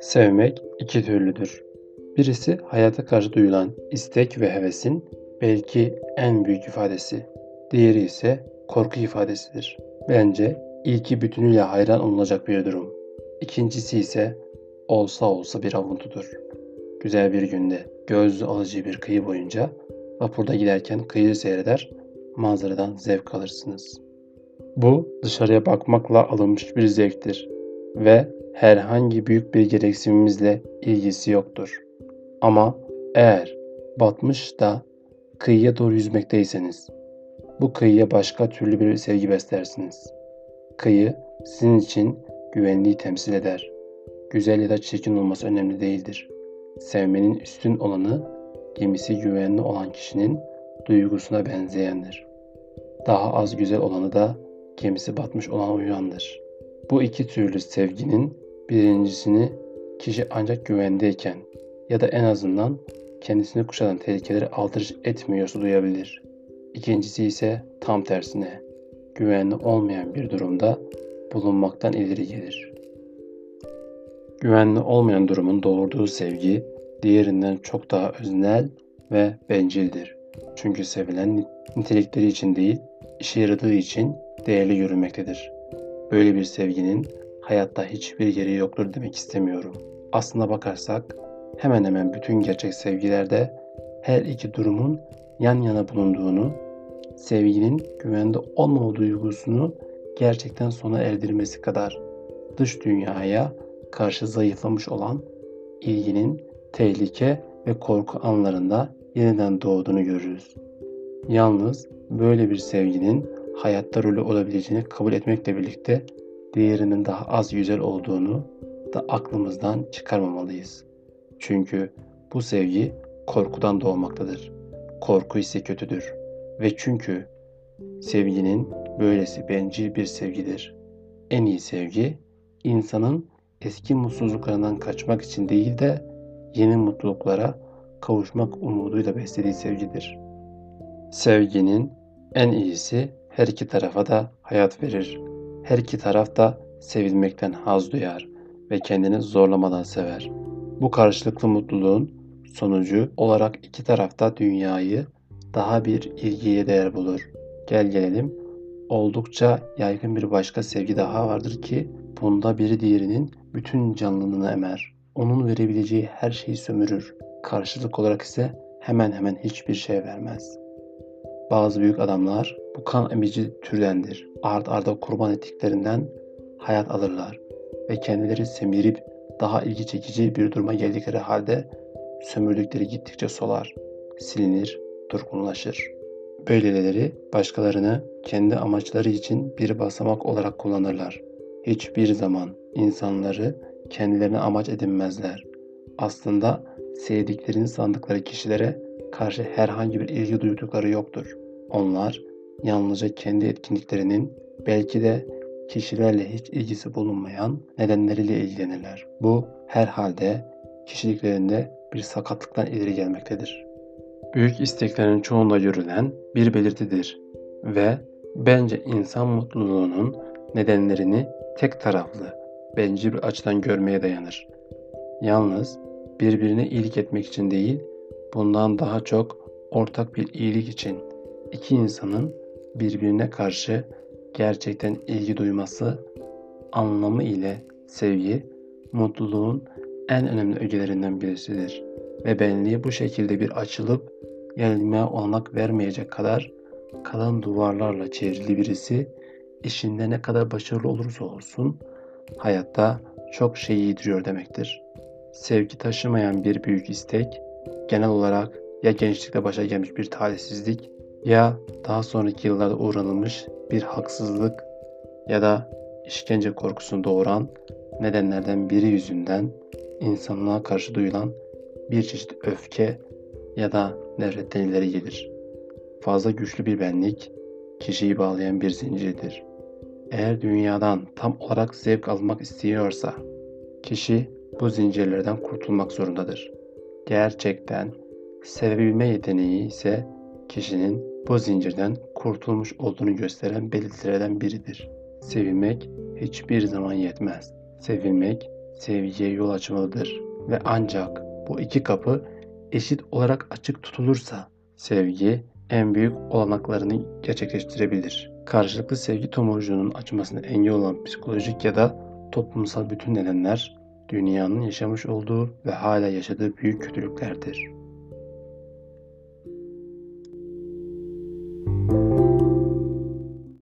Sevmek iki türlüdür. Birisi hayata karşı duyulan istek ve hevesin belki en büyük ifadesi. Diğeri ise korku ifadesidir. Bence ilki bütünüyle hayran olunacak bir durum. İkincisi ise olsa olsa bir avuntudur. Güzel bir günde gözlü alıcı bir kıyı boyunca vapurda giderken kıyıyı seyreder, manzaradan zevk alırsınız. Bu dışarıya bakmakla alınmış bir zevktir ve herhangi büyük bir gereksinimimizle ilgisi yoktur. Ama eğer batmış da kıyıya doğru yüzmekteyseniz bu kıyıya başka türlü bir sevgi beslersiniz. Kıyı sizin için güvenliği temsil eder. Güzel ya da çirkin olması önemli değildir. Sevmenin üstün olanı gemisi güvenli olan kişinin duygusuna benzeyendir. Daha az güzel olanı da gemisi batmış olan uyandır. Bu iki türlü sevginin birincisini kişi ancak güvendeyken ya da en azından kendisini kuşatan tehlikeleri aldırış etmiyorsa duyabilir. İkincisi ise tam tersine güvenli olmayan bir durumda bulunmaktan ileri gelir. Güvenli olmayan durumun doğurduğu sevgi diğerinden çok daha öznel ve bencildir. Çünkü sevilen nitelikleri için değil, işe yaradığı için değerli görülmektedir. Böyle bir sevginin hayatta hiçbir yeri yoktur demek istemiyorum. Aslına bakarsak hemen hemen bütün gerçek sevgilerde her iki durumun yan yana bulunduğunu, sevginin güvende olmama duygusunu gerçekten sona erdirmesi kadar dış dünyaya karşı zayıflamış olan ilginin tehlike ve korku anlarında yeniden doğduğunu görürüz. Yalnız böyle bir sevginin hayatta rolü olabileceğini kabul etmekle birlikte diğerinin daha az güzel olduğunu da aklımızdan çıkarmamalıyız. Çünkü bu sevgi korkudan doğmaktadır. Korku ise kötüdür. Ve çünkü sevginin böylesi bencil bir sevgidir. En iyi sevgi insanın eski mutsuzluklarından kaçmak için değil de yeni mutluluklara kavuşmak umuduyla beslediği sevgidir. Sevginin en iyisi her iki tarafa da hayat verir. Her iki taraf da sevilmekten haz duyar ve kendini zorlamadan sever. Bu karşılıklı mutluluğun sonucu olarak iki tarafta dünyayı daha bir ilgiye değer bulur. Gel gelelim oldukça yaygın bir başka sevgi daha vardır ki bunda biri diğerinin bütün canlılığını emer. Onun verebileceği her şeyi sömürür. Karşılık olarak ise hemen hemen hiçbir şey vermez. Bazı büyük adamlar bu kan emici türdendir. Ard arda kurban ettiklerinden hayat alırlar ve kendileri semirip daha ilgi çekici bir duruma geldikleri halde sömürdükleri gittikçe solar, silinir, durgunlaşır. Böyleleri başkalarını kendi amaçları için bir basamak olarak kullanırlar. Hiçbir zaman insanları kendilerine amaç edinmezler. Aslında sevdiklerini sandıkları kişilere karşı herhangi bir ilgi duydukları yoktur. Onlar yalnızca kendi etkinliklerinin belki de kişilerle hiç ilgisi bulunmayan nedenleriyle ilgilenirler. Bu herhalde kişiliklerinde bir sakatlıktan ileri gelmektedir. Büyük isteklerin çoğunda görülen bir belirtidir ve bence insan mutluluğunun nedenlerini tek taraflı, bencil bir açıdan görmeye dayanır. Yalnız birbirine iyilik etmek için değil, bundan daha çok ortak bir iyilik için iki insanın birbirine karşı gerçekten ilgi duyması anlamı ile sevgi mutluluğun en önemli ögelerinden birisidir ve benliği bu şekilde bir açılıp yenilmeye olanak vermeyecek kadar kalan duvarlarla çevrili birisi işinde ne kadar başarılı olursa olsun hayatta çok şey yediriyor demektir. Sevgi taşımayan bir büyük istek genel olarak ya gençlikte başa gelmiş bir talihsizlik ya daha sonraki yıllarda uğranılmış bir haksızlık ya da işkence korkusunu doğuran nedenlerden biri yüzünden insanlığa karşı duyulan bir çeşit öfke ya da nefretten ileri gelir. Fazla güçlü bir benlik kişiyi bağlayan bir zincirdir. Eğer dünyadan tam olarak zevk almak istiyorsa kişi bu zincirlerden kurtulmak zorundadır. Gerçekten sevebilme yeteneği ise kişinin bu zincirden kurtulmuş olduğunu gösteren belirtilerden biridir. Sevilmek hiçbir zaman yetmez. Sevilmek sevgiye yol açmalıdır ve ancak bu iki kapı eşit olarak açık tutulursa sevgi en büyük olanaklarını gerçekleştirebilir. Karşılıklı sevgi tomurcuğunun açmasına engel olan psikolojik ya da toplumsal bütün nedenler dünyanın yaşamış olduğu ve hala yaşadığı büyük kötülüklerdir.